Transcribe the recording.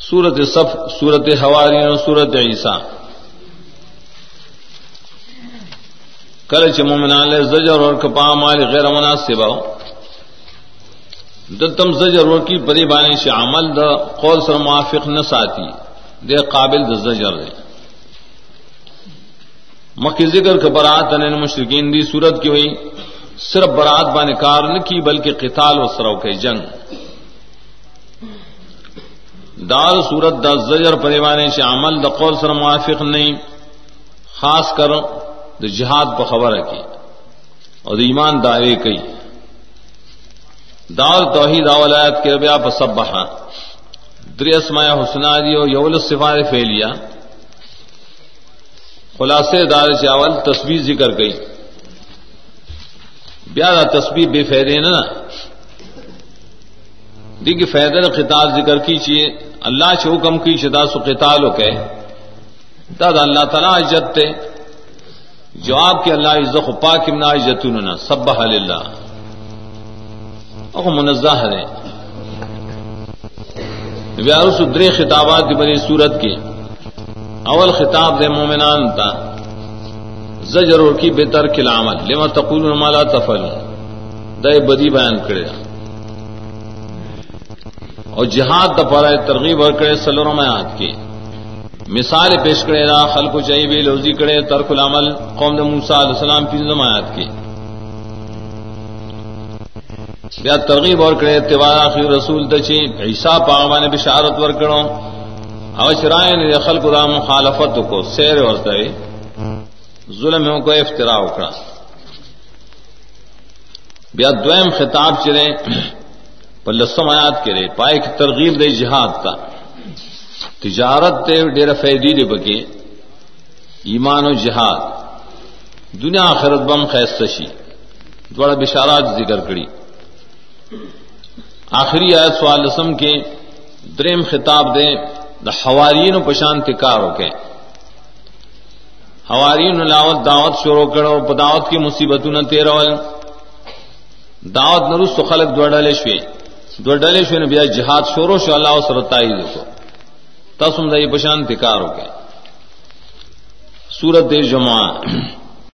سورت صف، سورت حواری اور سورت عیسیٰ۔ کل چمومنال زجر اور کپا مال غیر مناسب دتم زجر اور کی پری بانی سے عمل د قول سر موافق نہ ساتھی دے قابل د زجر دے۔ مکی ذکر کے برات ان مشرقین دی صورت کی ہوئی، صرف برات بان کار نہ کی، بلکہ قتال و سرو کے جنگ۔ دار صورت دا زجر پریوانے سے عمل د قول سر موافق نہیں، خاص کر د جہاد پر خبر کی۔ اور ایمان دعوے کی دار توحید اولاد کے بیا پر سب بہا دری اسماء حسنا دی اور یول صفات فیلیا خلاصے دار چاول تصویر ذکر گئی بیارہ تصویر بے فیدے نا۔ دیکھ فیدر خطاب ذکر کی چیئے۔ اللہ سے حکم کی شدا سو قتال ہو کہ داد اللہ تعالیٰ عزت تے۔ جواب کے اللہ عزت پاک امنا عزت سب اللہ او منزہ ہے۔ بیارو سدرے خطابات کی بنی صورت کے اول خطاب دے مومنان تا۔ زجر کی بہتر کلامت لما تقول مالا تفل دے بدی بیان کرے۔ اور جہاد دفارہ ترغیب اور کرے سلور میات کی۔ مثال پیش کرے را خلق و چاہیے لوزی کرے، ترک العمل، قوم موسا علیہ السلام کی زمایات کی۔ بیا ترغیب اور کرے، تیوار آخر رسول دچی عیسیٰ پاغمان بشارت ور کرو۔ اوشرائن نے خلق دا مخالفت کو سیر اور دے ظلم کو افترا اکڑا بیا دویم خطاب چلے۔ پلسم آیات کے کرے پائے کی ترغیب دے جہاد تا۔ تجارت تے ڈیر فیدی دے بکے، ایمان و جہاد۔ دنیا آخرت بم خیستشی دوڑا بشارات ذکر کری۔ آخری آیت سوال رسم کے دریم خطاب دے، دا حوارین و پشان تکار ہو کے۔ حوارین لاوت دعوت شروع کرو دعوت کی مصیبتوں نہ تیرا دعوت نرس تو خلق دوڑ دو ڈلے شو نے بیا جہاد شورو شو، اللہ اس سرتا ہی کو تسم سمجھا یہ پشان پکار ہو گئے۔ سورت جمع